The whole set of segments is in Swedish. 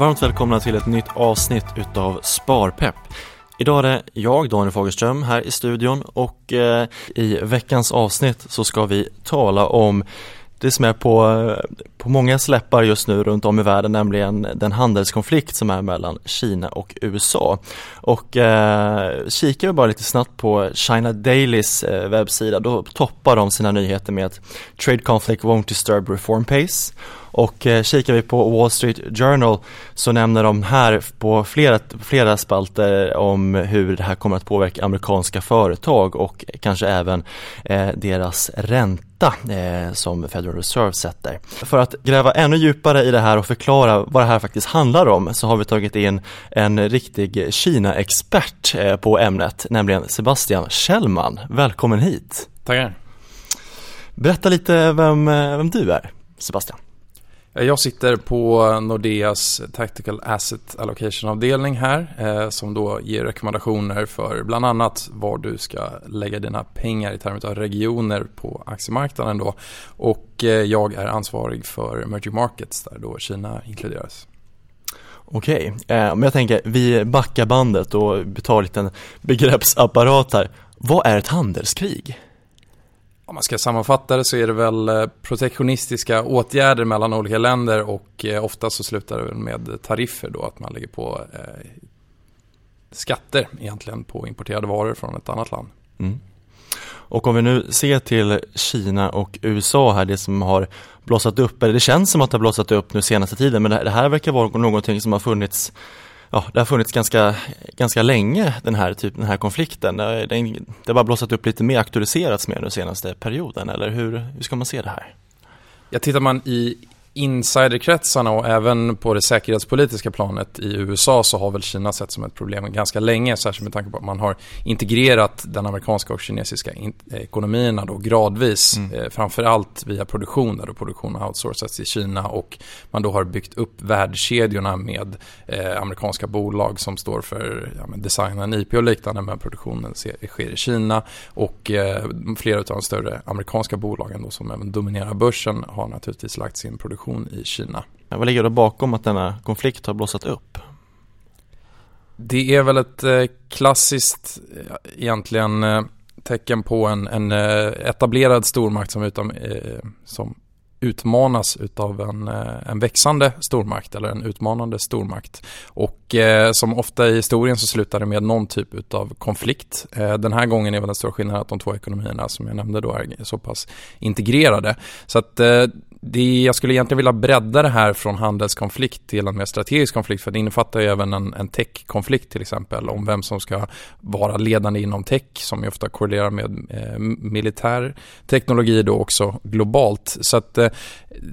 Varmt välkomna till ett nytt avsnitt utav Sparpepp. Idag är det jag, Daniel Fagerström, här i studion och eh, i veckans avsnitt så ska vi tala om det som är på, eh, på många släppar just nu runt om i världen, nämligen den handelskonflikt som är mellan Kina och USA. Och eh, kikar vi bara lite snabbt på China Dailys eh, webbsida, då toppar de sina nyheter med att Trade conflict won't disturb reform pace och eh, kikar vi på Wall Street Journal så nämner de här på flera, flera spalter om hur det här kommer att påverka amerikanska företag och kanske även eh, deras ränta eh, som Federal Reserve sätter. För att gräva ännu djupare i det här och förklara vad det här faktiskt handlar om så har vi tagit in en riktig Kina-expert eh, på ämnet, nämligen Sebastian Kjellman. Välkommen hit! Tackar! Berätta lite vem, vem du är, Sebastian. Eh, jag sitter på Nordeas Tactical Asset Allocation-avdelning här eh, som då ger rekommendationer för bland annat var du ska lägga dina pengar i termer av regioner på aktiemarknaden då. Och eh, jag är ansvarig för emerging markets där då Kina inkluderas. Okej, eh, men jag tänker vi backar bandet och tar en liten begreppsapparat här. Vad är ett handelskrig? Om man ska sammanfatta det så är det väl eh, protektionistiska åtgärder mellan olika länder och eh, ofta så slutar det med tariffer då, att man lägger på eh, skatter egentligen på importerade varor från ett annat land. Mm. Och om vi nu ser till Kina och USA här, det som har blossat upp, eller det känns som att det har blossat upp nu senaste tiden, men det här verkar vara någonting som har funnits ja, det har funnits ganska, ganska länge den här, typ, den här konflikten. Det, det, det har bara blossat upp lite mer, aktualiserats mer den senaste perioden, eller hur, hur ska man se det här? Ja, tittar man i insiderkretsarna och även på det säkerhetspolitiska planet i USA så har väl Kina sett som ett problem ganska länge, särskilt med tanke på att man har integrerat den amerikanska och kinesiska ekonomierna då gradvis, mm. eh, framförallt via produktion där då produktion har outsourcats i Kina och man då har byggt upp värdekedjorna med eh, amerikanska bolag som står för ja, designen, IP och liknande, men produktionen sker i Kina och eh, flera av de större amerikanska bolagen då som även dominerar börsen har naturligtvis lagt sin produktion produktion i Kina. Vad ligger då bakom att denna konflikt har blossat upp? Det är väl ett eh, klassiskt eh, egentligen eh, tecken på en, en etablerad stormakt som, utom, som utmanas utav en, en växande stormakt eller en utmanande stormakt. Och eh, som ofta i historien så slutar det med någon typ utav konflikt. Eh, den här gången är väl den stora skillnaden att de två ekonomierna som jag nämnde då är så pass integrerade. Så att eh, det, jag skulle egentligen vilja bredda det här från handelskonflikt till en mer strategisk konflikt för det innefattar ju även en, en tech-konflikt till exempel om vem som ska vara ledande inom tech som ju ofta korrelerar med eh, militär teknologi då också globalt. Så att eh,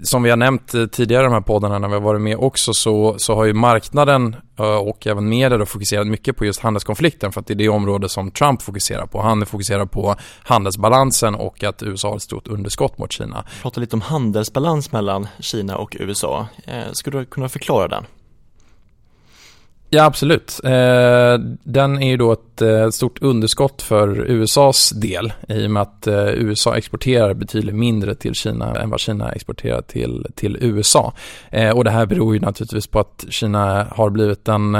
som vi har nämnt eh, tidigare i de här poddarna när vi har varit med också så, så har ju marknaden Eh, och även media då fokuserat mycket på just handelskonflikten för att det är det område som Trump fokuserar på. Han fokuserar på handelsbalansen och att USA har ett stort underskott mot Kina. Prata lite om handelsbalans mellan Kina och USA. Eh, skulle du kunna förklara den? Ja, absolut. Eh, den är ju då ett eh, stort underskott för USAs del i och med att eh, USA exporterar betydligt mindre till Kina än vad Kina exporterar till, till USA. och det här beror ju naturligtvis på att Kina har blivit den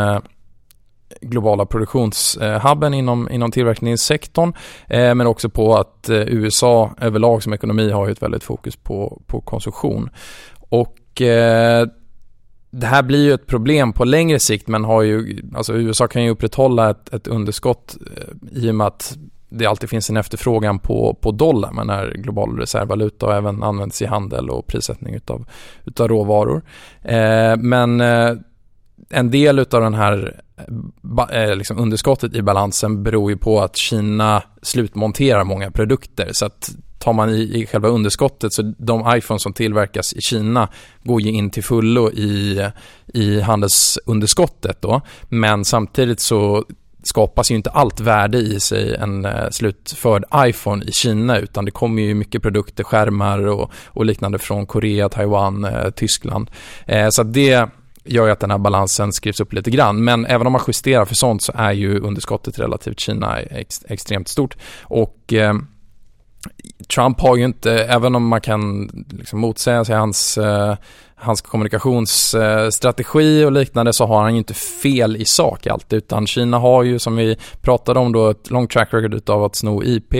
globala produktionshubben inom, inom tillverkningssektorn men också på att USA överlag som ekonomi har ett väldigt fokus på, på konsumtion. Och det här blir ju ett problem på längre sikt men har ju, alltså USA kan ju upprätthålla ett, ett underskott eh, i och med att det alltid finns en efterfrågan på, på dollar. Man är global reservvaluta och även används i handel och prissättning utav, utav råvaror. Eh, men eh, en del utav den här eh, liksom underskottet i balansen beror ju på att Kina slutmonterar många produkter. Så att tar man i, i själva underskottet så de iPhones som tillverkas i Kina går ju in till fullo i, i handelsunderskottet då. Men samtidigt så skapas ju inte allt värde i sig en eh, slutförd iPhone i Kina utan det kommer ju mycket produkter, skärmar och, och liknande från Korea, Taiwan, eh, Tyskland. Eh, så det gör ju att den här balansen skrivs upp lite grann. Men även om man justerar för sånt så är ju underskottet relativt Kina ex, extremt stort. Och eh, Trump har ju inte, även om man kan liksom motsäga sig hans, eh, hans kommunikationsstrategi eh, och liknande så har han ju inte fel i sak alltid utan Kina har ju som vi pratade om då ett långt track record av att sno IP.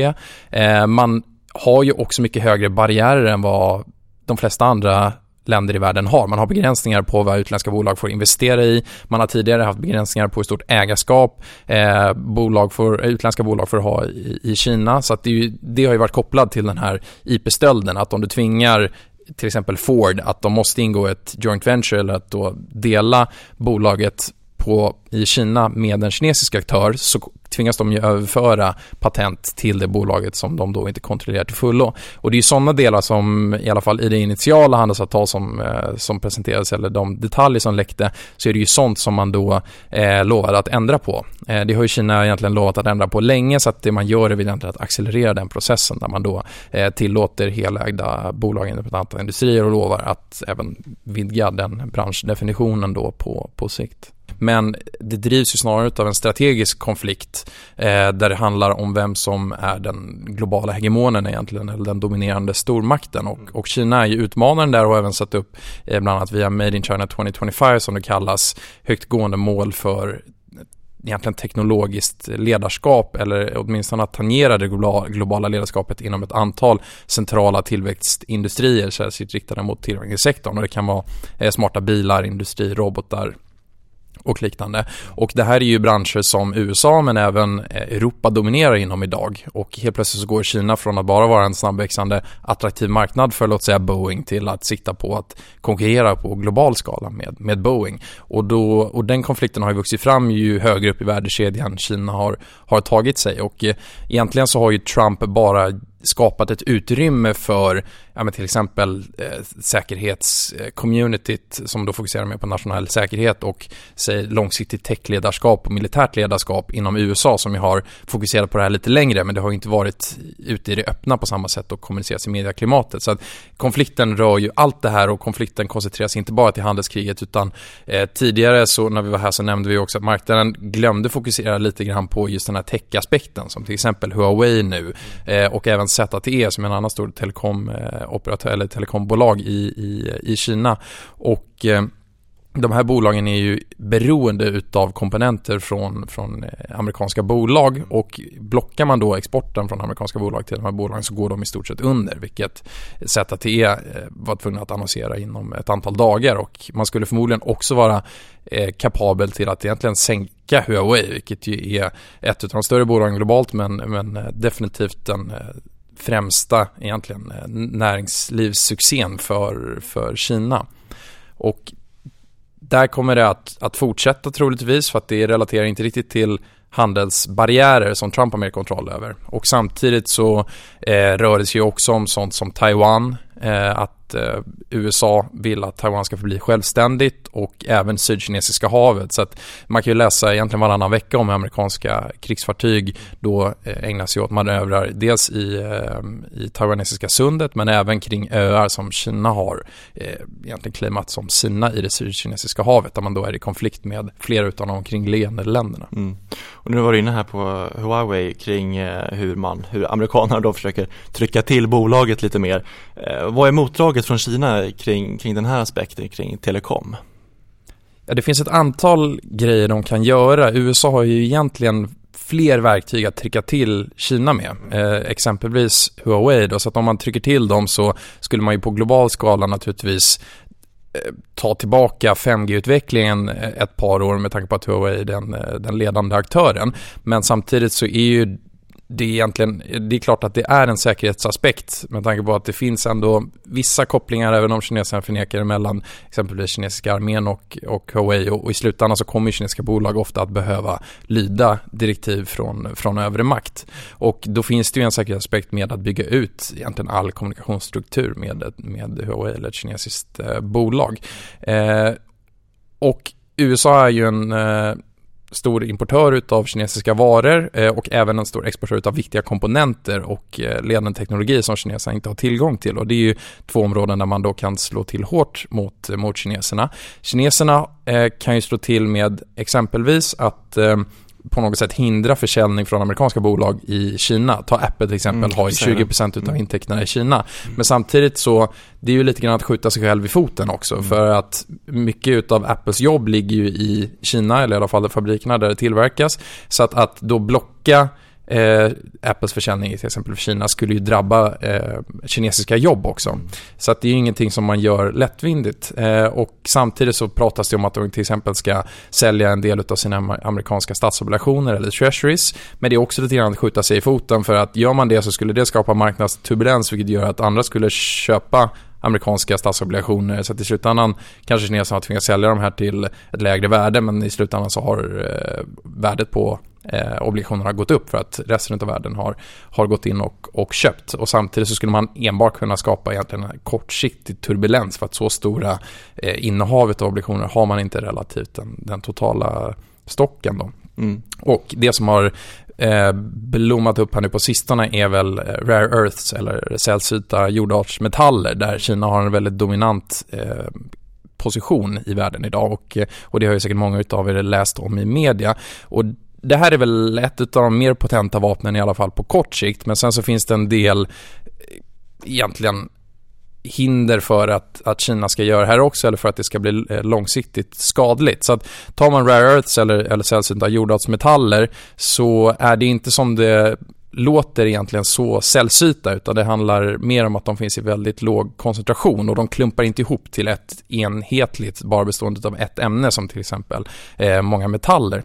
Eh, man har ju också mycket högre barriärer än vad de flesta andra länder i världen har. Man har begränsningar på vad utländska bolag får investera i. Man har tidigare haft begränsningar på hur stort ägarskap eh, bolag får, eh, utländska bolag får ha i, i Kina. Så att det, ju, det har ju varit kopplat till den här IP-stölden. Att om du tvingar till exempel Ford att de måste ingå ett joint venture eller att då dela bolaget på, i Kina med en kinesisk aktör så tvingas de ju överföra patent till det bolaget som de då inte kontrollerar till fullo. Och det är ju sådana delar som i alla fall i det initiala handelsavtal som, eh, som presenterades eller de detaljer som läckte så är det ju sånt som man då eh, lovade att ändra på. Eh, det har ju Kina egentligen lovat att ändra på länge så att det man gör är väl egentligen att accelerera den processen där man då eh, tillåter helägda bolag inom andra industrier och lovar att även vidga den branschdefinitionen då på, på sikt. Men det drivs ju snarare av en strategisk konflikt eh, där det handlar om vem som är den globala hegemonen egentligen, eller den dominerande stormakten. Och, och Kina är ju utmanaren där och har även satt upp, eh, bland annat via Made in China 2025 som det kallas, högtgående mål för egentligen teknologiskt ledarskap eller åtminstone att tangera det globala ledarskapet inom ett antal centrala tillväxtindustrier särskilt riktade mot tillverkningssektorn och det kan vara eh, smarta bilar, industri, robotar, och liknande. Och det här är ju branscher som USA men även eh, Europa dominerar inom idag. Och helt plötsligt så går Kina från att bara vara en snabbväxande attraktiv marknad för låt säga Boeing till att sikta på att konkurrera på global skala med, med Boeing. Och, då, och den konflikten har ju vuxit fram ju högre upp i värdekedjan Kina har, har tagit sig. Och eh, egentligen så har ju Trump bara skapat ett utrymme för ja, men till exempel eh, säkerhetscommunityt som då fokuserar mer på nationell säkerhet och säg, långsiktigt techledarskap och militärt ledarskap inom USA som ju har fokuserat på det här lite längre men det har inte varit ute i det öppna på samma sätt och kommunicerats i medieklimatet. Så att konflikten rör ju allt det här och konflikten koncentreras inte bara till handelskriget utan eh, tidigare så när vi var här så nämnde vi också att marknaden glömde fokusera lite grann på just den här tech-aspekten som till exempel Huawei nu eh, och även ZTE som är en annan stor telekomoperatör eh, eller telekombolag i, i, i Kina. Och eh, de här bolagen är ju beroende utav komponenter från, från eh, amerikanska bolag och blockar man då exporten från amerikanska bolag till de här bolagen så går de i stort sett under vilket ZTE eh, var tvungna att annonsera inom ett antal dagar och man skulle förmodligen också vara kapabel till att egentligen sänka Huawei vilket ju är ett av de större bolagen globalt men, men definitivt den främsta egentligen eh, näringslivssuccén för, för Kina. Och där kommer det att, att fortsätta troligtvis för att det relaterar inte riktigt till handelsbarriärer som Trump har mer kontroll över. Och samtidigt så eh, rör det sig också om sånt som Taiwan, eh, att eh, USA vill att Taiwan ska förbli självständigt och även Sydkinesiska havet. Så att man kan ju läsa egentligen varannan vecka om amerikanska krigsfartyg då eh, ägnar sig åt manövrar dels i, eh, i taiwanesiska sundet men även kring öar som Kina har eh, egentligen claimat som sina i det Sydkinesiska havet där man då är i konflikt med flera av de omkringliggande länderna. Mm. Och nu var du inne här på Huawei kring eh, hur man, hur amerikanerna då försöker trycka till bolaget lite mer. Eh, vad är motdraget från Kina kring, kring den här aspekten kring telekom? Ja, det finns ett antal grejer de kan göra. USA har ju egentligen fler verktyg att trycka till Kina med. Eh, exempelvis Huawei då, så att om man trycker till dem så skulle man ju på global skala naturligtvis eh, ta tillbaka 5G-utvecklingen eh, ett par år med tanke på att Huawei är den, eh, den ledande aktören. Men samtidigt så är ju det är egentligen, det är klart att det är en säkerhetsaspekt med tanke på att det finns ändå vissa kopplingar, även om kineserna förnekar det, mellan exempelvis kinesiska armén och, och Huawei och, och i slutändan så kommer kinesiska bolag ofta att behöva lyda direktiv från, från övre makt. Och då finns det ju en säkerhetsaspekt med att bygga ut egentligen all kommunikationsstruktur med, med Huawei eller ett kinesiskt eh, bolag. Eh, och USA är ju en eh, stor importör utav kinesiska varor eh, och även en stor exportör utav viktiga komponenter och eh, ledande teknologi som kineserna inte har tillgång till. Och det är ju två områden där man då kan slå till hårt mot, mot kineserna. Kineserna eh, kan ju slå till med exempelvis att på något sätt hindra försäljning från amerikanska bolag i Kina. Ta Apple till exempel, mm, har ju 20% utav mm. intäkterna i Kina. Mm. Men samtidigt så, det är ju lite grann att skjuta sig själv i foten också. Mm. För att mycket utav Apples jobb ligger ju i Kina, eller i alla fall fabrikerna där det tillverkas. Så att, att då blocka eh, Apples försäljning i till exempel för Kina skulle ju drabba eh, kinesiska jobb också. Så att det är ju ingenting som man gör lättvindigt. Eh, och samtidigt så pratas det om att de till exempel ska sälja en del av sina amerikanska statsobligationer eller treasuries. Men det är också lite grann att skjuta sig i foten för att gör man det så skulle det skapa marknadsturbulens vilket gör att andra skulle köpa amerikanska statsobligationer. Så att i slutändan kanske kineserna tvingas sälja de här till ett lägre värde men i slutändan så har eh, värdet på eh, obligationerna gått upp för att resten av världen har, har gått in och, och köpt. Och samtidigt så skulle man enbart kunna skapa egentligen en kortsiktig turbulens för att så stora eh, innehavet av obligationer har man inte relativt den, den totala stocken. Då. Mm. Och det som har eh, blommat upp här nu på sistone är väl eh, rare earths eller sällsynta jordartsmetaller där Kina har en väldigt dominant eh, position i världen idag och, och det har ju säkert många av er läst om i media. Och det här är väl ett av de mer potenta vapnen i alla fall på kort sikt. Men sen så finns det en del eh, egentligen hinder för att, att Kina ska göra det här också eller för att det ska bli eh, långsiktigt skadligt. Så att tar man rare earths eller, eller sällsynta jordartsmetaller så är det inte som det låter egentligen så sällsynta utan det handlar mer om att de finns i väldigt låg koncentration och de klumpar inte ihop till ett enhetligt bara bestående av ett ämne som till exempel eh, många metaller.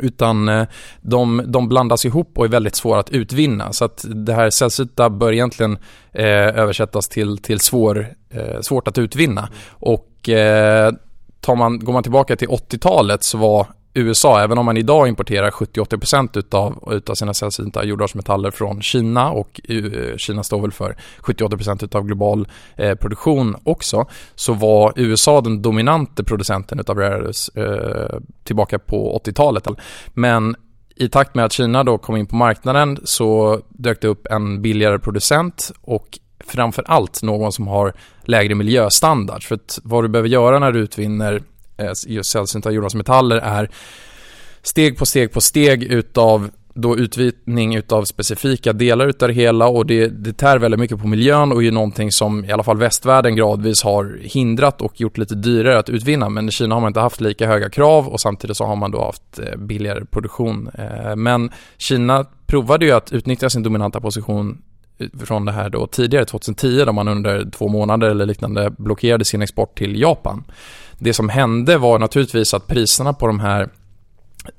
Utan eh, de, de blandas ihop och är väldigt svåra att utvinna. Så att det här sällsynta bör egentligen eh, översättas till, till svår, eh, svårt att utvinna. Och eh, tar man, går man tillbaka till 80-talet så var USA, även om man idag importerar 70-80% utav, utav sina sällsynta jordartsmetaller från Kina och eh, Kina står väl för 70-80% utav global eh, produktion också, så var USA den dominante producenten utav rare eh, tillbaka på 80-talet. Men i takt med att Kina då kom in på marknaden så dök det upp en billigare producent och framför allt någon som har lägre miljöstandard. För att vad du behöver göra när du utvinner Eh, just sällsynta jordartsmetaller är steg på steg på steg utav då utvinning utav specifika delar utav det hela och det, det tär väldigt mycket på miljön och är ju någonting som i alla fall västvärlden gradvis har hindrat och gjort lite dyrare att utvinna. Men i Kina har man inte haft lika höga krav och samtidigt så har man då haft eh, billigare produktion. Eh, men Kina provade ju att utnyttja sin dominanta position från det här då tidigare, 2010, då man under två månader eller liknande blockerade sin export till Japan. Det som hände var naturligtvis att priserna på de här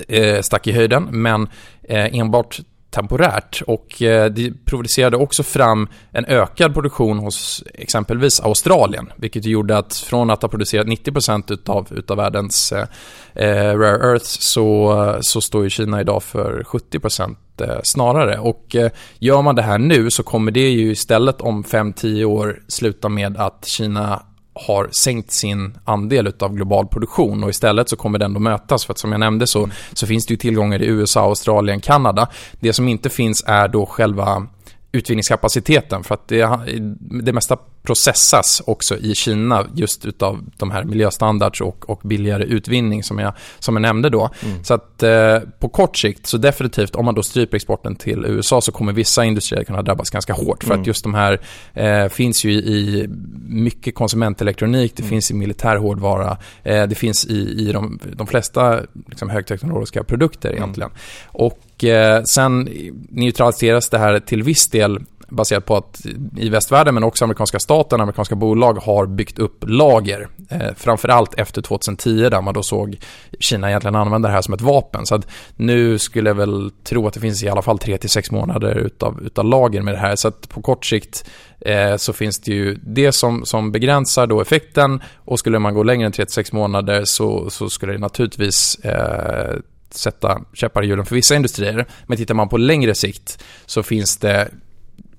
eh, stack i höjden, men eh, enbart temporärt och eh, det provocerade också fram en ökad produktion hos exempelvis Australien, vilket gjorde att från att ha producerat 90% utav, utav världens eh, eh, rare earths så, så står ju Kina idag för 70% eh, snarare. Och gör man det här nu så kommer det ju istället om 5-10 år sluta med att Kina har sänkt sin andel av global produktion och istället så kommer den att mötas för att som jag nämnde så, så finns det ju tillgångar i USA, Australien, Kanada. Det som inte finns är då själva utvinningskapaciteten för att det, det mesta processas också i Kina just utav de här miljöstandards och, och billigare utvinning som jag, som jag nämnde då. Mm. Så att eh, på kort sikt så definitivt om man då stryper exporten till USA så kommer vissa industrier kunna drabbas ganska hårt för mm. att just de här eh, finns ju i mycket konsumentelektronik, det mm. finns i militär hårdvara, eh, det finns i, i de, de flesta liksom, högteknologiska produkter mm. egentligen. Och eh, sen neutraliseras det här till viss del baserat på att i västvärlden men också amerikanska staten, amerikanska bolag har byggt upp lager. Eh, framförallt efter 2010 där man då såg Kina egentligen använda det här som ett vapen. Så att nu skulle jag väl tro att det finns i alla fall 3-6 månader utav, utav lager med det här. Så att på kort sikt eh, så finns det ju det som, som begränsar då effekten och skulle man gå längre än 36 månader så, så skulle det naturligtvis eh, sätta käppar i hjulen för vissa industrier. Men tittar man på längre sikt så finns det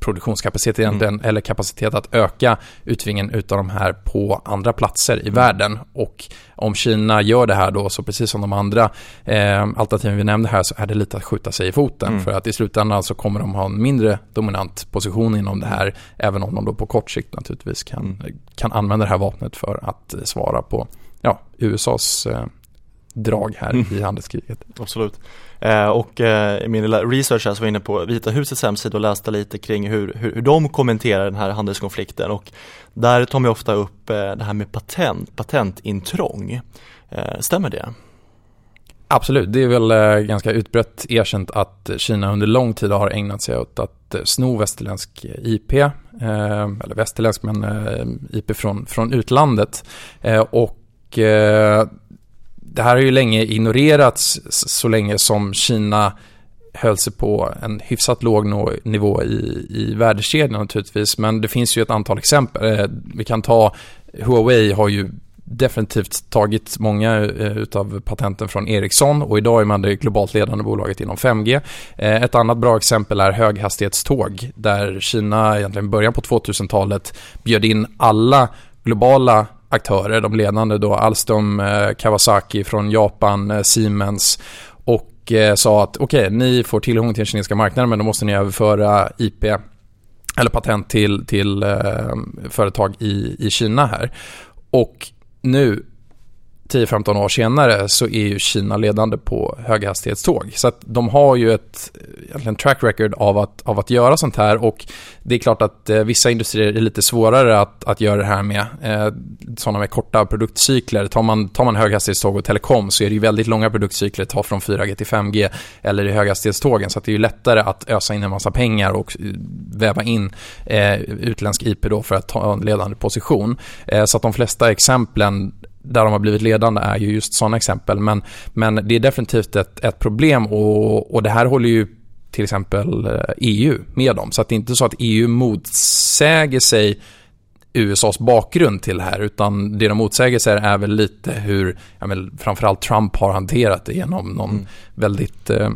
produktionskapacitet mm. eller kapacitet att öka utvinningen utav de här på andra platser i mm. världen. Och om Kina gör det här då, så precis som de andra eh, alternativen vi nämnde här, så är det lite att skjuta sig i foten. Mm. För att i slutändan så kommer de ha en mindre dominant position inom det här, även om de då på kort sikt naturligtvis kan, mm. kan använda det här vapnet för att svara på ja, USAs eh, drag här mm. i handelskriget. Absolut. Eh, och eh, i min lilla research här så var jag inne på Vita husets hemsida och läste lite kring hur, hur, hur de kommenterar den här handelskonflikten och där tar man ofta upp eh, det här med patent, patentintrång. Eh, stämmer det? Absolut, det är väl eh, ganska utbrett erkänt att Kina under lång tid har ägnat sig åt att eh, sno västerländsk IP, eller västerländsk men IP från, från utlandet. Och det här har ju länge ignorerats så länge som Kina höll sig på en hyfsat låg nivå i, i värdekedjan naturligtvis. Men det finns ju ett antal exempel. Eh, vi kan ta Huawei har ju definitivt tagit många eh, utav patenten från Ericsson och idag är man det globalt ledande bolaget inom 5G. Eh, ett annat bra exempel är höghastighetståg där Kina egentligen i början på 2000-talet bjöd in alla globala aktörer, de ledande då Alstom, eh, Kawasaki från Japan, eh, Siemens och eh, sa att okej, okay, ni får tillgång till den kinesiska marknaden men då måste ni överföra IP eller patent till, till företag i, i Kina här. Och nu 10-15 år senare så är ju Kina ledande på höghastighetståg. Så att de har ju ett egentligen track record av att, av att göra sånt här och det är klart att eh, vissa industrier är lite svårare att, att göra det här med. Eh, sådana med korta produktcykler. Tar man, tar man höghastighetståg och telekom så är det ju väldigt långa produktcykler, ta från 4G till 5G eller i höghastighetstågen. Så att det är ju lättare att ösa in en massa pengar och eh, väva in eh, utländsk IP då för att ta en ledande position. Eh, så att de flesta exemplen där de har blivit ledande är ju just sådana exempel. Men, men det är definitivt ett, ett problem och, och det här håller ju till exempel EU eh, e med dem. Så att det är inte så att EU motsäger sig USAs bakgrund till det här, utan det de motsäger sig är väl lite hur, ja, men framförallt Trump har hanterat det genom någon mm. väldigt eh,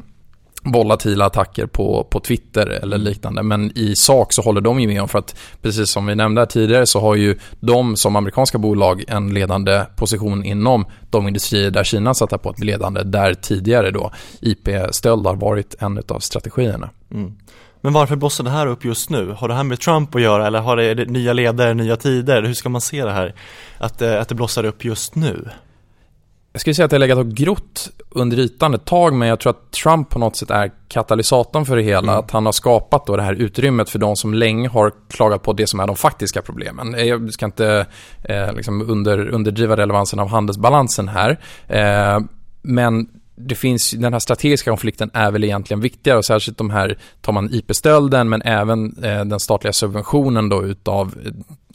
volatila attacker på, på Twitter eller liknande. Men i sak så håller de ju med om för att precis som vi nämnde tidigare så har ju de som amerikanska bolag en ledande position inom de industrier där Kina satt på ett ledande där tidigare då IP-stöld har varit en av strategierna. Mm. Men varför blossar det här upp just nu? Har det här med Trump att göra eller har det nya ledare, nya tider? Hur ska man se det här? Att, eh, att det blossar upp just nu? Jag skulle säga att det har legat och grott under ytan ett tag, men jag tror att Trump på något sätt är katalysatorn för det hela. Mm. Att han har skapat då det här utrymmet för de som länge har klagat på det som är de faktiska problemen. Jag ska inte eh, liksom under, underdriva relevansen av handelsbalansen här. Eh, men det finns, den här strategiska konflikten är väl egentligen viktigare och särskilt de här, tar man IP-stölden men även eh, den statliga subventionen då utav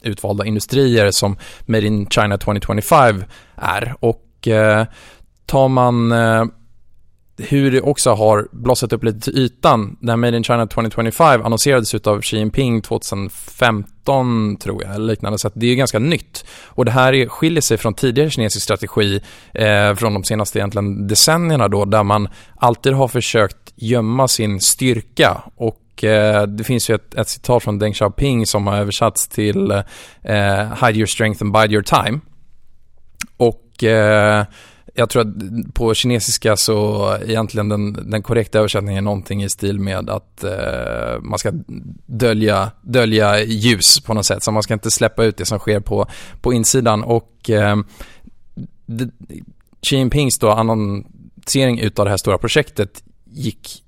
utvalda industrier som Made in China 2025 är. Och och eh, tar man eh, hur det också har blossat upp lite till ytan. När Made in China 2025 annonserades av Xi Jinping 2015 tror jag, eller liknande. Så det är ganska nytt. Och det här skiljer sig från tidigare kinesisk strategi eh, från de senaste egentligen decennierna då, där man alltid har försökt gömma sin styrka och eh, det finns ju ett, ett, citat från Deng Xiaoping som har översatts till eh, Hide your strength and bide your time. Och eh, jag tror att på kinesiska så egentligen den, den korrekta översättningen är någonting i stil med att eh, man ska dölja, dölja ljus på något sätt. Så man ska inte släppa ut det som sker på, på insidan. Och eh, det, Xi Jinpings då annonsering utav det här stora projektet gick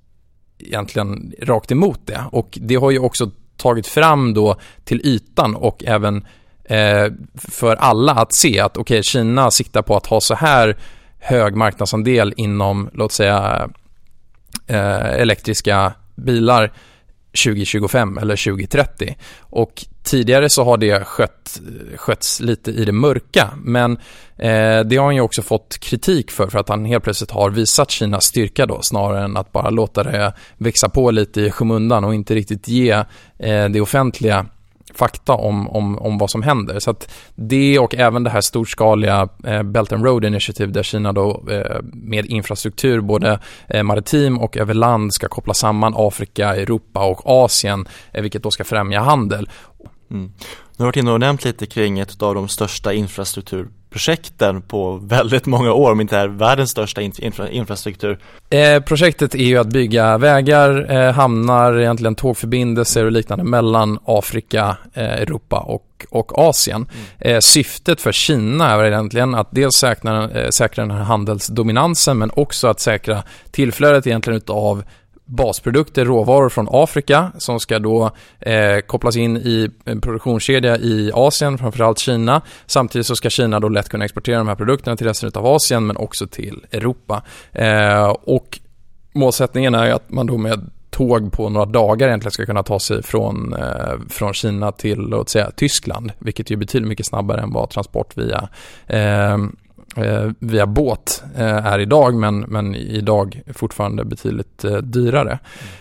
egentligen rakt emot det. Och det har ju också tagit fram då till ytan och även Eh, för alla att se att okej, okay, Kina siktar på att ha så här hög marknadsandel inom, låt säga, eh, elektriska bilar 2025 eller 2030. Och tidigare så har det skött, skötts lite i det mörka, men eh, det har han ju också fått kritik för, för att han helt plötsligt har visat Kinas styrka då, snarare än att bara låta det växa på lite i skymundan och inte riktigt ge eh, det offentliga fakta om, om, om vad som händer. Så att det och även det här storskaliga eh, Belt and Road Initiative där Kina då eh, med infrastruktur både eh, maritim och över land ska koppla samman Afrika, Europa och Asien, eh, vilket då ska främja handel. Mm. Nu har varit inne och nämnt lite kring ett av de största infrastrukturprojekten på väldigt många år, om inte är världens största infra infrastruktur. Eh, projektet är ju att bygga vägar, eh, hamnar, egentligen tågförbindelser och liknande mellan Afrika, eh, Europa och, och Asien. Mm. Eh, syftet för Kina är egentligen att dels säkra, eh, säkra den här handelsdominansen men också att säkra tillflödet egentligen utav basprodukter, råvaror från Afrika som ska då eh, kopplas in i en produktionskedja i Asien, framförallt Kina. Samtidigt så ska Kina då lätt kunna exportera de här produkterna till resten av Asien men också till Europa. Eh, och målsättningen är att man då med tåg på några dagar egentligen ska kunna ta sig från, eh, från Kina till, låt säga, Tyskland, vilket ju betyder mycket snabbare än vad transport via eh, eh, via båt eh, är idag, men, men idag fortfarande betydligt eh, dyrare.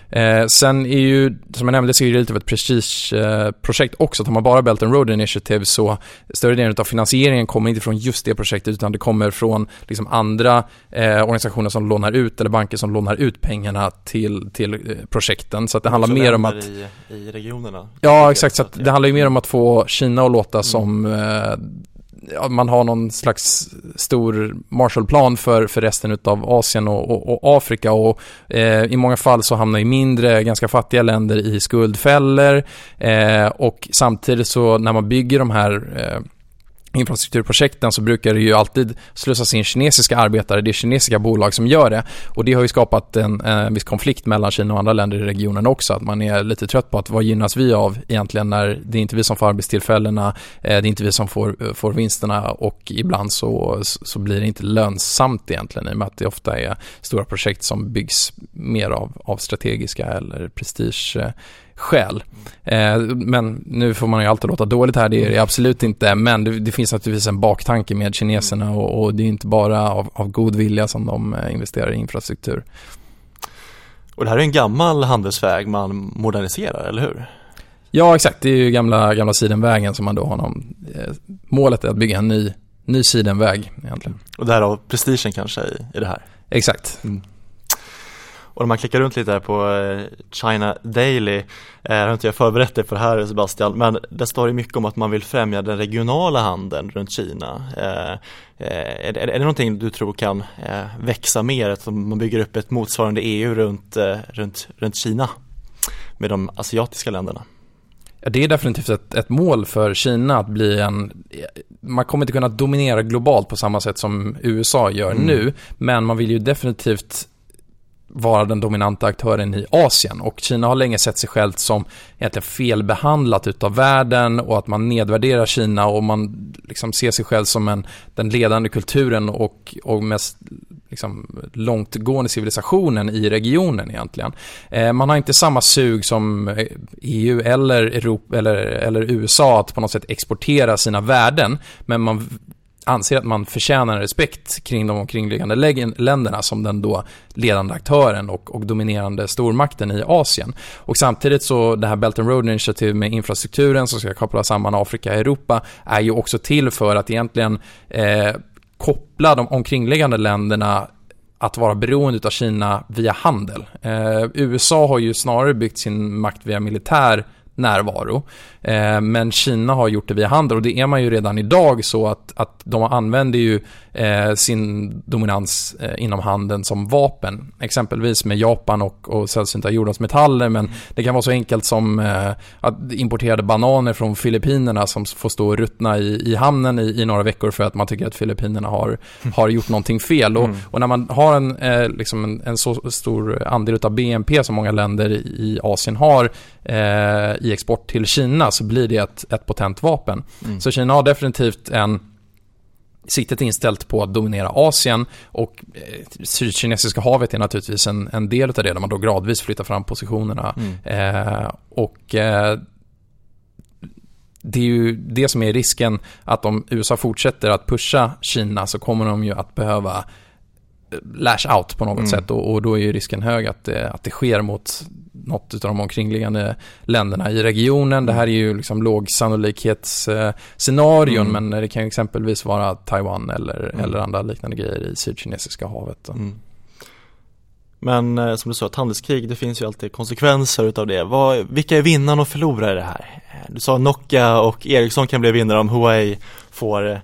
Mm. sen är ju, som jag nämnde, så är det lite av ett prestigeprojekt också. Tar man bara Belt and Road Initiative så större delen av finansieringen kommer inte från just det projektet, utan det kommer från liksom andra eh, organisationer som lånar ut, eller banker som lånar ut pengarna till, till projekten. Så att det handlar mer om att... I, i regionerna? Ja, exakt. Så det handlar ju mer om att få Kina att låta mm. som eh, man har någon slags stor Marshallplan för, för resten av Asien och, och, och Afrika. Och eh, i många fall så hamnar ju mindre, ganska fattiga länder i skuldfällor. Eh, och samtidigt så när man bygger de här eh, infrastrukturprojekten så brukar det ju alltid slussas in kinesiska arbetare, det är kinesiska bolag som gör det. Och det har ju skapat en, eh, viss konflikt mellan Kina och andra länder i regionen också, att man är lite trött på att vad gynnas vi av egentligen när det är inte vi som får arbetstillfällena, eh, det är inte vi som får, eh, får vinsterna och ibland så, så blir det inte lönsamt egentligen i och med att det ofta är stora projekt som byggs mer av, av strategiska eller prestige eh, skäl. Eh, men nu får man ju alltid låta dåligt här, det är det absolut inte. Men det, det finns naturligtvis en baktanke med kineserna och, och det är inte bara av, av, god vilja som de eh, investerar i infrastruktur. Och det här är en gammal handelsväg man moderniserar, eller hur? Ja, exakt. Det är ju gamla, gamla sidenvägen som man då har någon, eh, målet är att bygga en ny, ny sidenväg egentligen. Och därav prestigen kanske i, i det här? Exakt. Mm. Och när man klickar runt lite här på eh, China Daily, eh, jag har inte jag förberett dig för det här Sebastian, men det står det mycket om att man vill främja den regionala handeln runt Kina. Eh, är, är, är det någonting du tror kan växa mer, att man bygger upp ett motsvarande EU runt, runt, runt Kina med de asiatiska länderna? Ja, det är definitivt ett, ett, mål för Kina att bli en... Man kommer inte kunna dominera globalt på samma sätt som USA gör mm. nu, men man vill ju definitivt vara den dominanta aktören i Asien. Och Kina har länge sett sig självt som egentligen felbehandlat utav världen och att man nedvärderar Kina och man liksom ser sig själv som en, den ledande kulturen och, och mest liksom, långtgående civilisationen i regionen egentligen. Eh, man har inte samma sug som EU eller, Europa, eller, eller USA att på något sätt exportera sina värden, men man anser att man förtjänar respekt kring de omkringliggande länderna som den då ledande aktören och, och, dominerande stormakten i Asien. Och samtidigt så det här Belt and Road Initiative med infrastrukturen som ska koppla samman Afrika och Europa är ju också till för att egentligen eh, koppla de omkringliggande länderna att vara beroende av Kina via handel. Eh, USA har ju snarare byggt sin makt via militär närvaro. Eh, men Kina har gjort det via handel och det är man ju redan idag så att, att de använder ju eh, sin dominans eh, inom handeln som vapen. Exempelvis med Japan och, och sällsynta jordartsmetaller men det kan vara så enkelt som eh, att importerade bananer från Filippinerna som får stå och ruttna i, i hamnen i, i, några veckor för att man tycker att Filippinerna har, har gjort någonting fel. Och, mm. och när man har en, eh, liksom en, en, så stor andel av BNP som många länder i Asien har eh, i export till Kina så blir det ett, ett potent vapen. Mm. Så Kina har definitivt en siktet inställt på att dominera Asien och eh, Sydkinesiska havet är naturligtvis en, en del av det där man då gradvis flyttar fram positionerna. Mm. Eh, och eh, det är ju det som är risken att om USA fortsätter att pusha Kina så kommer de ju att behöva eh, lash out på något mm. sätt och, och, då är ju risken hög att det, att det sker mot något av de omkringliggande länderna i regionen. Det här är ju liksom lågsannolikhetsscenarion mm. men det kan exempelvis vara Taiwan eller, mm. eller andra liknande grejer i Sydkinesiska havet. Mm. Men eh, som du sa, ett handelskrig, det finns ju alltid konsekvenser utav det. Vad, vilka är vinnarna och förlorare i det här? du sa Nokia och Ericsson kan bli vinnare om Huawei får Eh,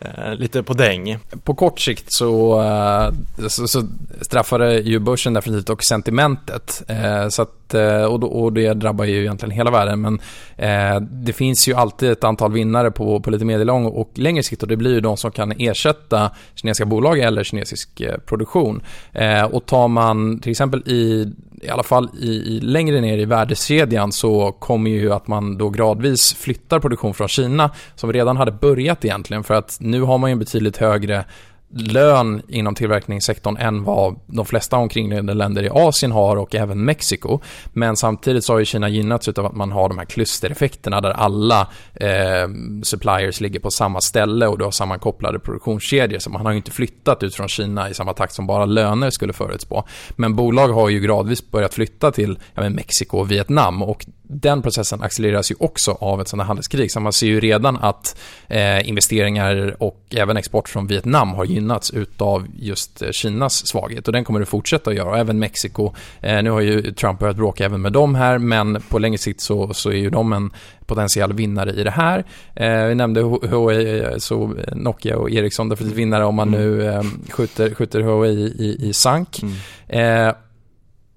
Eh, lite på däng. På kort sikt så, eh, så, så straffade ju börsen definitivt och sentimentet. Eh, så att, eh, och, och det drabbar ju egentligen hela världen. Men Eh, det finns ju alltid ett antal vinnare på, på lite medellång och längre sikt och det blir ju de som kan ersätta kinesiska bolag eller kinesisk eh, produktion. Eh, och tar man till exempel i i alla fall i, i, längre ner i värdekedjan så kommer ju att man då gradvis flyttar produktion från Kina som redan hade börjat egentligen för att nu har man ju en betydligt högre lön inom tillverkningssektorn än vad de flesta omkringliggande länder i Asien har och även Mexiko. Men samtidigt så har ju Kina gynnats av att man har de här klustereffekterna där alla eh, suppliers ligger på samma ställe och du har sammankopplade produktionskedjor. Så man har ju inte flyttat ut från Kina i samma takt som bara löner skulle förutspå. Men bolag har ju gradvis börjat flytta till ja, Mexiko och Vietnam och den processen accelereras ju också av ett sådant här handelskrig. Så man ser ju redan att eh, investeringar och även export från Vietnam har gynnats utav just eh, Kinas svaghet och den kommer det fortsätta att göra. Och även Mexiko. Eh, nu har ju Trump börjat bråka även med dem här men på längre sikt så, så är ju de en potentiell vinnare i det här. Eh, vi nämnde Huawei, så Nokia och Ericsson definitivt vinnare om man nu eh, skjuter, skjuter Huawei i, i sank. Mm. Eh,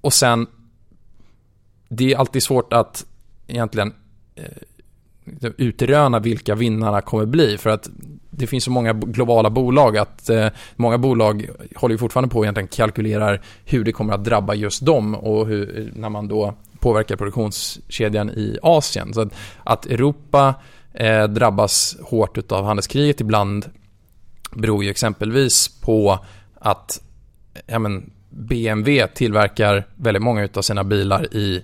och sen det är alltid svårt att egentligen eh, utröna vilka vinnarna kommer bli. För att det finns så många globala bolag att eh, många bolag håller ju fortfarande på och egentligen kalkylerar hur det kommer att drabba just dem och hur, när man då påverkar produktionskedjan i Asien. Så att, att Europa eh, drabbas hårt av handelskriget ibland beror ju exempelvis på att ja, men, BMW tillverkar väldigt många av sina bilar i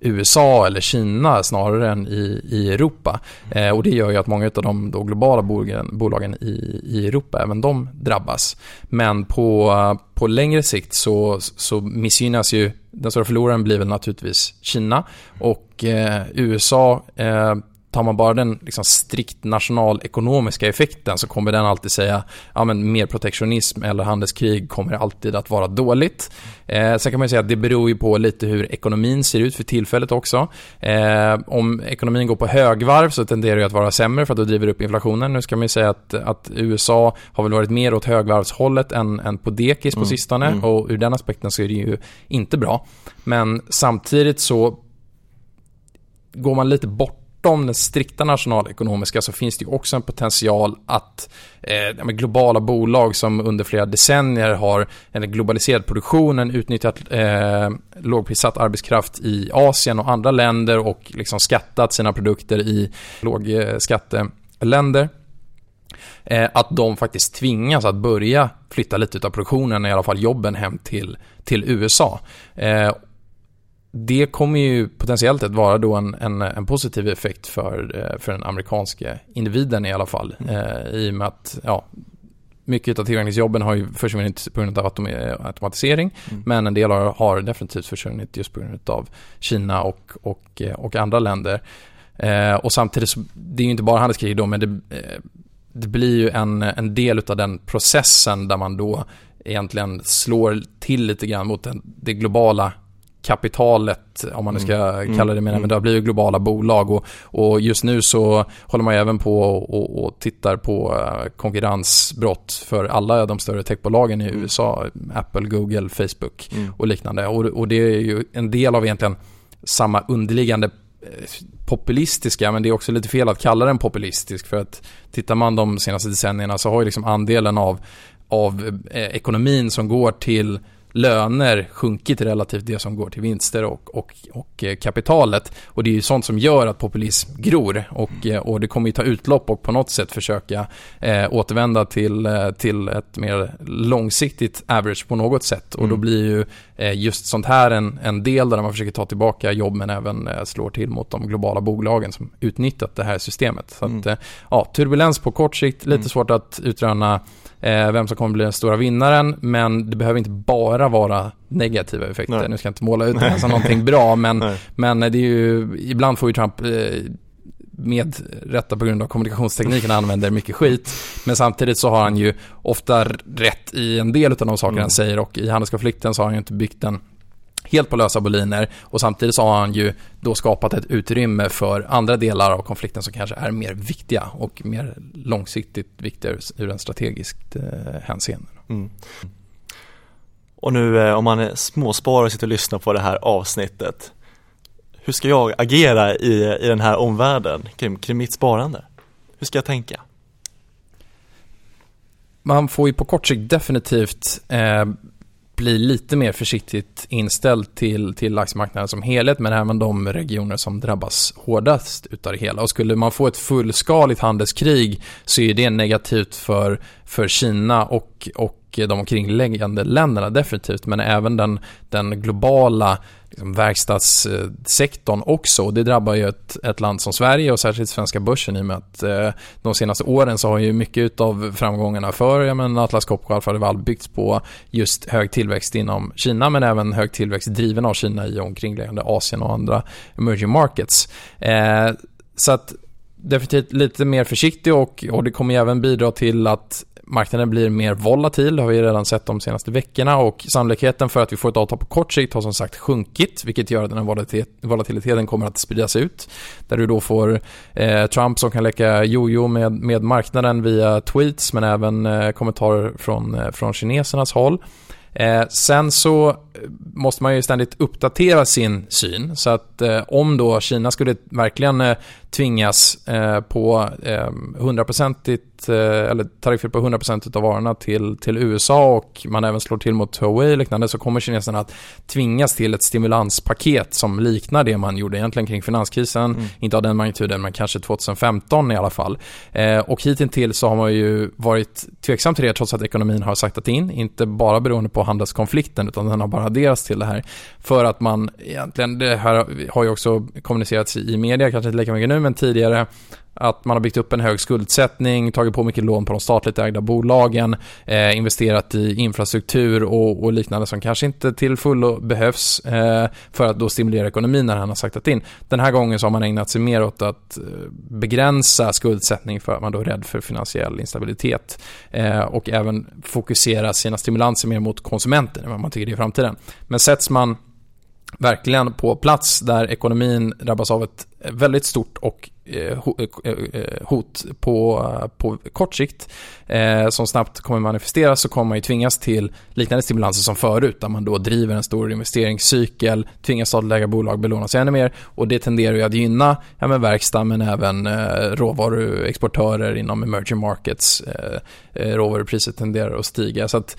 USA eller Kina snarare än i, i Europa. Eh, och det gör ju att många av de då globala bolagen, bolagen i, i Europa, även de drabbas. Men på, på längre sikt så, så missgynnas ju, den stora förloraren blir väl naturligtvis Kina och eh, USA eh, tar man bara den liksom strikt nationalekonomiska effekten så kommer den alltid säga ja men mer protektionism eller handelskrig kommer alltid att vara dåligt. Eh, sen kan man säga att det beror ju på lite hur ekonomin ser ut för tillfället också. Eh, om ekonomin går på högvarv så tenderar det att vara sämre för att då driver upp inflationen. Nu ska man säga att, att USA har väl varit mer åt högvarvshållet än, än på dekis på mm. sistone mm. och ur den aspekten så är det ju inte bra. Men samtidigt så går man lite bort bortom den strikta nationalekonomiska så finns det ju också en potential att eh, globala bolag som under flera decennier har en globaliserad produktionen utnyttjat eh, lågprissatt arbetskraft i Asien och andra länder och liksom skattat sina produkter i lågskatteländer eh, eh, att de faktiskt tvingas att börja flytta lite av produktionen, i alla fall jobben, hem till, till USA. Eh, det kommer ju potentiellt att vara då en, en, en, positiv effekt för, eh, för den amerikanska individen i alla fall. Mm. Eh, I och med att ja, mycket av tillverkningsjobben har ju försvunnit på grund av automatisering. Mm. Men en del har, har, definitivt försvunnit just på grund av Kina och, och, eh, och andra länder. Eh, och samtidigt så, det är ju inte bara handelskrig då, men det, eh, det blir ju en, en del av den processen där man då egentligen slår till lite grann mot den, det globala kapitalet, om man nu ska mm. kalla det mer, mm. men det har blivit globala bolag och, och just nu så håller man även på och, och tittar på eh, konkurrensbrott för alla de större techbolagen i mm. USA, Apple, Google, Facebook mm. och liknande. Och, och det är ju en del av egentligen samma underliggande eh, populistiska, men det är också lite fel att kalla den populistisk för att tittar man de senaste decennierna så har ju liksom andelen av, av eh, ekonomin som går till löner sjunkit relativt det som går till vinster och, och, och eh, kapitalet. Och det är ju sånt som gör att populism gror och, eh, och det kommer ju ta utlopp och på något sätt försöka eh, återvända till, eh, till ett mer långsiktigt average på något sätt. Och mm. då blir ju eh, just sånt här en, en del där man försöker ta tillbaka jobb men även eh, slår till mot de globala bolagen som utnyttjat det här systemet. Så mm. att, ja, turbulens på kort sikt, lite mm. svårt att utröna vem som kommer bli den stora vinnaren. Men det behöver inte bara vara negativa effekter. Nej. Nu ska jag inte måla ut det som någonting bra, men, men det är ju, ibland får ju Trump eh, med rätta på grund av kommunikationstekniken använder mycket skit. Men samtidigt så har han ju ofta rätt i en del av de saker mm. han säger och i handelskonflikten så har han ju inte byggt en helt på lösa boliner och samtidigt så har han ju då skapat ett utrymme för andra delar av konflikten som kanske är mer viktiga och mer långsiktigt viktiga ur en strategiskt eh, hänseende. Mm. Och nu eh, om man är småsparare och sitter och lyssnar på det här avsnittet hur ska jag agera i, i den här omvärlden kring, kring mitt sparande? Hur ska jag tänka? Man får ju på kort sikt definitivt eh, bli lite mer försiktigt inställd till, till aktiemarknaden som helhet, men även de regioner som drabbas hårdast utav det hela. Och skulle man få ett fullskaligt handelskrig så är det negativt för, för Kina och, och de omkringliggande länderna definitivt, men även den, den globala liksom, verkstadssektorn också. Och det drabbar ju ett, ett land som Sverige och särskilt svenska börsen i och med att eh, de senaste åren så har ju mycket av framgångarna för ja, men Atlas Copco och Alfa Laval byggts på just hög tillväxt inom Kina men även hög tillväxt driven av Kina i omkringliggande Asien och andra emerging markets. Eh, så att definitivt lite mer försiktig och, och det kommer även bidra till att marknaden blir mer volatil, det har vi redan sett de senaste veckorna och sannolikheten för att vi får ett avtal på kort sikt har som sagt sjunkit, vilket gör att den här volatiliteten kommer att spridas ut. Där du då får eh, Trump som kan leka jojo med, med marknaden via tweets, men även eh, kommentarer från, eh, från kinesernas håll. Eh, sen så måste man ju ständigt uppdatera sin syn. Så att eh, om då Kina skulle verkligen eh, tvingas eh, på 100% eh, eh, eller tariffer på 100% av varorna till, till USA och man även slår till mot Huawei och liknande så kommer kineserna att tvingas till ett stimulanspaket som liknar det man gjorde egentligen kring finanskrisen. Mm. Inte av den magnituden men kanske 2015 i alla fall. Eh, och hittills så har man ju varit tveksam till det trots att ekonomin har saktat in. Inte bara beroende på handelskonflikten utan den har bara adderas till det här. För att man egentligen, det här har ju också kommunicerats i media, kanske inte lika mycket nu men tidigare att man har byggt upp en hög skuldsättning, tagit på mycket lån på de statligt ägda bolagen, eh, investerat i infrastruktur och, och, liknande som kanske inte till fullo behövs eh, för att då stimulera ekonomin när han har saktat in. Den här gången så har man ägnat sig mer åt att eh, begränsa skuldsättning för att man då är rädd för finansiell instabilitet eh, och även fokusera sina stimulanser mer mot konsumenten än vad man tycker det är i framtiden. Men sätts man verkligen på plats där ekonomin drabbas av ett väldigt stort och eh, eh, eh, hot på, på kort sikt som snabbt kommer manifesteras så kommer man ju tvingas till liknande stimulanser som förut där man då driver en stor investeringscykel, tvingas statliga bolag belåna sig ännu mer och det tenderar ju att gynna ja, men verkstad men även råvaruexportörer inom emerging markets. Råvarupriset tenderar att stiga så att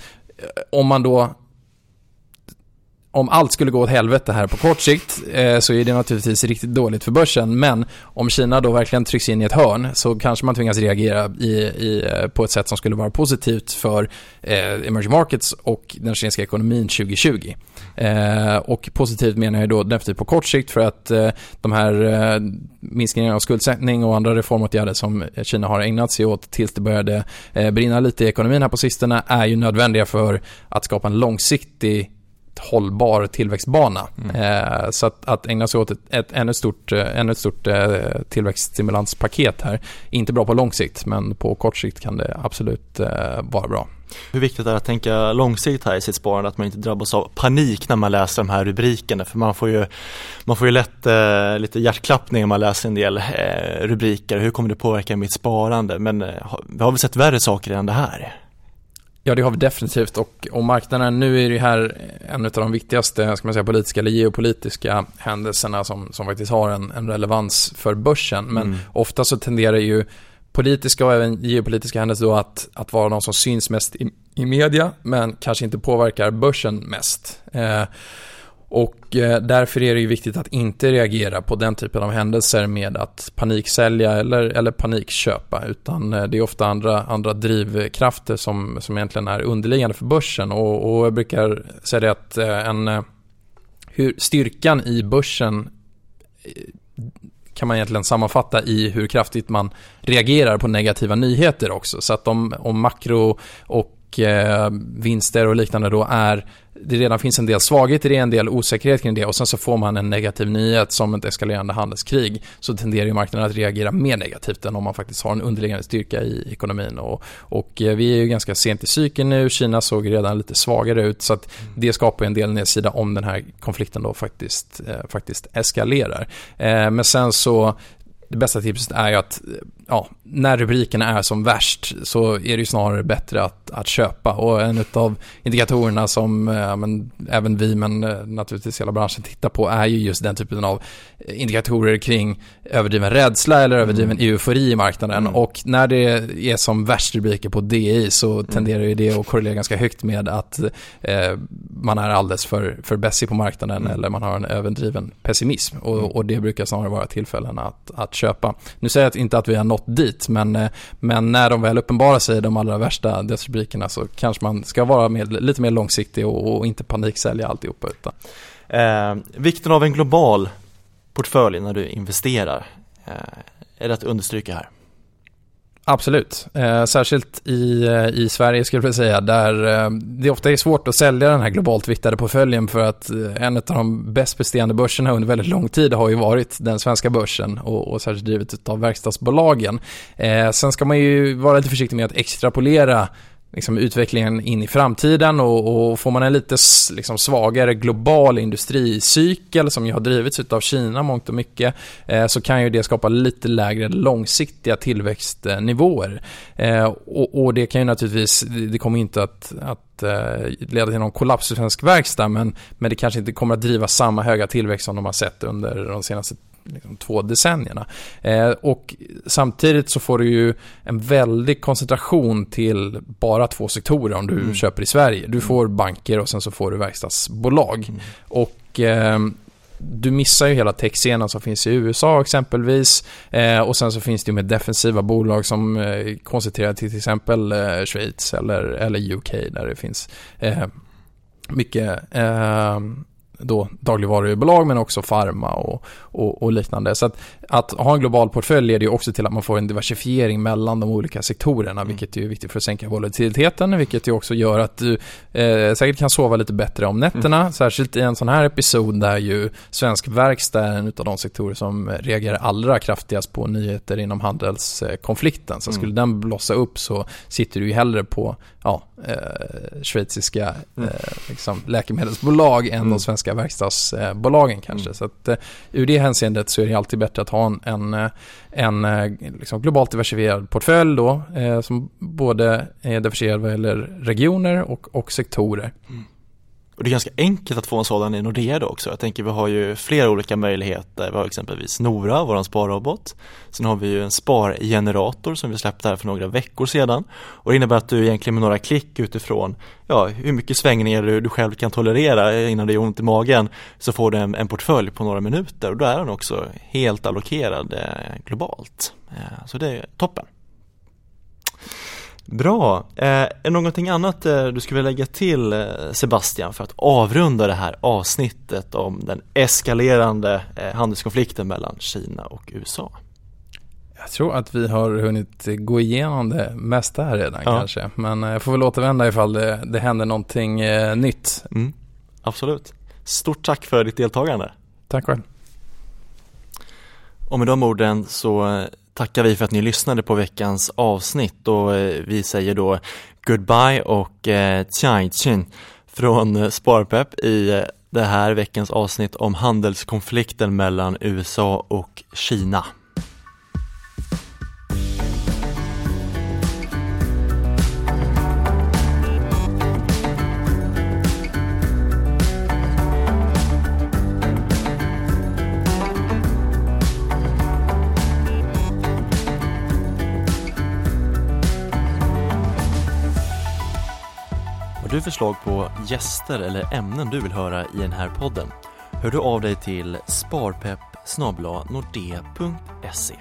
om man då om allt skulle gå åt helvete här på kort sikt eh, så är det naturligtvis riktigt dåligt för börsen. Men om Kina då verkligen trycks in i ett hörn så kanske man tvingas reagera i, i, eh, på ett sätt som skulle vara positivt för eh, emerging markets och den kinesiska ekonomin 2020. Eh, och positivt menar jag då definitivt på kort sikt för att eh, de här eh, minskningarna av skuldsättning och andra reformåtgärder som Kina har ägnat sig åt tills det började eh, brinna lite i ekonomin här på sistone är ju nödvändiga för att skapa en långsiktig hållbar tillväxtbana. Mm. Eh, så att, att, ägna sig åt ett, ett ännu stort, eh, ännu ett stort eh, tillväxtstimulanspaket här, inte bra på lång sikt, men på kort sikt kan det absolut eh, vara bra. Hur viktigt är det att tänka långsiktigt här i sitt sparande, att man inte drabbas av panik när man läser de här rubrikerna, för man får ju, man får ju lätt eh, lite hjärtklappning när man läser en del eh, rubriker, hur kommer det påverka mitt sparande? Men eh, vi har väl sett värre saker än det här? Ja, det har vi definitivt och, och marknaden, nu är det här en av de viktigaste ska man säga, politiska eller geopolitiska händelserna som, som faktiskt har en, en relevans för börsen. Men mm. ofta så tenderar ju politiska och även geopolitiska händelser då att, att vara de som syns mest i, i media, men kanske inte påverkar börsen mest. Eh, och eh, därför är det ju viktigt att inte reagera på den typen av händelser med att paniksälja eller, eller panikköpa. Utan eh, det är ofta andra, andra drivkrafter som, som egentligen är underliggande för börsen. Och, och jag brukar säga det att eh, en, hur styrkan i börsen kan man egentligen sammanfatta i hur kraftigt man reagerar på negativa nyheter också. Så att om, om makro och vinster och liknande då är det redan finns en del svaghet i det, en del osäkerhet kring det och sen så får man en negativ nyhet som ett eskalerande handelskrig så tenderar ju marknaden att reagera mer negativt än om man faktiskt har en underliggande styrka i ekonomin. Och, och eh, vi är ju ganska sent i cykeln nu, Kina såg redan lite svagare ut så att det skapar en del nedsida om den här konflikten då faktiskt, eh, faktiskt eskalerar. Eh, men sen så det bästa tipset är ju att ja, när rubrikerna är som värst så är det ju snarare bättre att, att köpa. Och en av indikatorerna som ja, men, även vi, men eh, naturligtvis hela branschen tittar på är ju just den typen av indikatorer kring överdriven rädsla eller överdriven mm. eufori i marknaden. Mm. Och när det är som värst rubriker på DI så mm. tenderar ju det att korrelera ganska högt med att eh, man är alldeles för, för bässig på marknaden mm. eller man har en överdriven pessimism. Och, mm. och det brukar snarare vara tillfällen att, att köpa. Nu säger jag inte att vi har nått dit, men, eh, men när de väl uppenbarar sig, de allra värsta dödsrubrikerna, så kanske man ska vara med, lite mer långsiktig och, och inte paniksälja alltihopa. Utan. Eh, vikten av en global portfölj när du investerar, eh, är det att understryka här? Absolut, eh, särskilt i, eh, i Sverige skulle jag säga, där eh, det ofta är svårt att sälja den här globalt viktade portföljen för att eh, en av de bäst presterande börserna under väldigt lång tid har ju varit den svenska börsen och, och särskilt drivet av verkstadsbolagen. Eh, sen ska man ju vara lite försiktig med att extrapolera liksom utvecklingen in i framtiden och, och får man en lite liksom svagare global industricykel som ju har drivits av Kina mångt och mycket eh, så kan ju det skapa lite lägre långsiktiga tillväxtnivåer. Eh, och, och, det kan ju naturligtvis, det kommer inte att, att eh, leda till någon kollaps i svensk verkstad men, men det kanske inte kommer att driva samma höga tillväxt som de har sett under de senaste liksom, två decennierna. Eh, och samtidigt så får du ju en väldig koncentration till bara två sektorer om du mm. köper i Sverige. Du får banker och sen så får du verkstadsbolag. Mm. Och eh, du missar ju hela techscenen som finns i USA exempelvis. Eh, och sen så finns det ju med defensiva bolag som eh, koncentrerar till till exempel eh, Schweiz eller, eller UK där det finns eh, mycket eh, då dagligvarubolag men också farma och, och, och, liknande. Så att, att ha en global portfölj leder ju också till att man får en diversifiering mellan de olika sektorerna, mm. vilket är viktigt för att sänka volatiliteten, vilket ju också gör att du eh, säkert kan sova lite bättre om nätterna, mm. särskilt i en sån här episod där ju svensk verkstad är en av de sektorer som reagerar allra kraftigast på nyheter inom handelskonflikten. Så mm. skulle den blossa upp så sitter du ju hellre på ja, eh, schweiziska mm. eh, liksom, läkemedelsbolag än mm. de svenska verkstadsbolagen kanske. Mm. Så att, eh, ur det hänseendet så är det alltid bättre att ha en, en, eh, en eh, liksom, globalt diversifierad portfölj då, eh, som både är diversifierad vad gäller regioner och, och sektorer. Mm. Och det är ganska enkelt att få en sådan i Nordea då också. Jag tänker vi har ju flera olika möjligheter. Vi har exempelvis Nora, vår sparrobot. Sen har vi ju en spargenerator som vi släppte här för några veckor sedan. Och det innebär att du egentligen med några klick utifrån ja, hur mycket svängningar du, du själv kan tolerera innan det gör ont i magen så får du en, en portfölj på några minuter och då är den också helt allokerad eh, globalt. Eh, så det är toppen. Bra. Eh, någonting annat eh, du skulle vilja lägga till eh, Sebastian för att avrunda det här avsnittet om den eskalerande eh, handelskonflikten mellan Kina och USA? Jag tror att vi har hunnit gå igenom det mesta här redan ja. kanske. Men jag får väl återvända ifall det, det händer någonting eh, nytt. Mm, absolut. Stort tack för ditt deltagande. Tack själv. Och med de orden så tackar vi för att ni lyssnade på veckans avsnitt och eh, vi säger då goodbye och eh, chin från eh, Sparpepp i eh, det här veckans avsnitt om handelskonflikten mellan USA och Kina. Du förslag på gäster eller ämnen du vill höra i den här podden? Hör du av dig till sparpepp nordea.se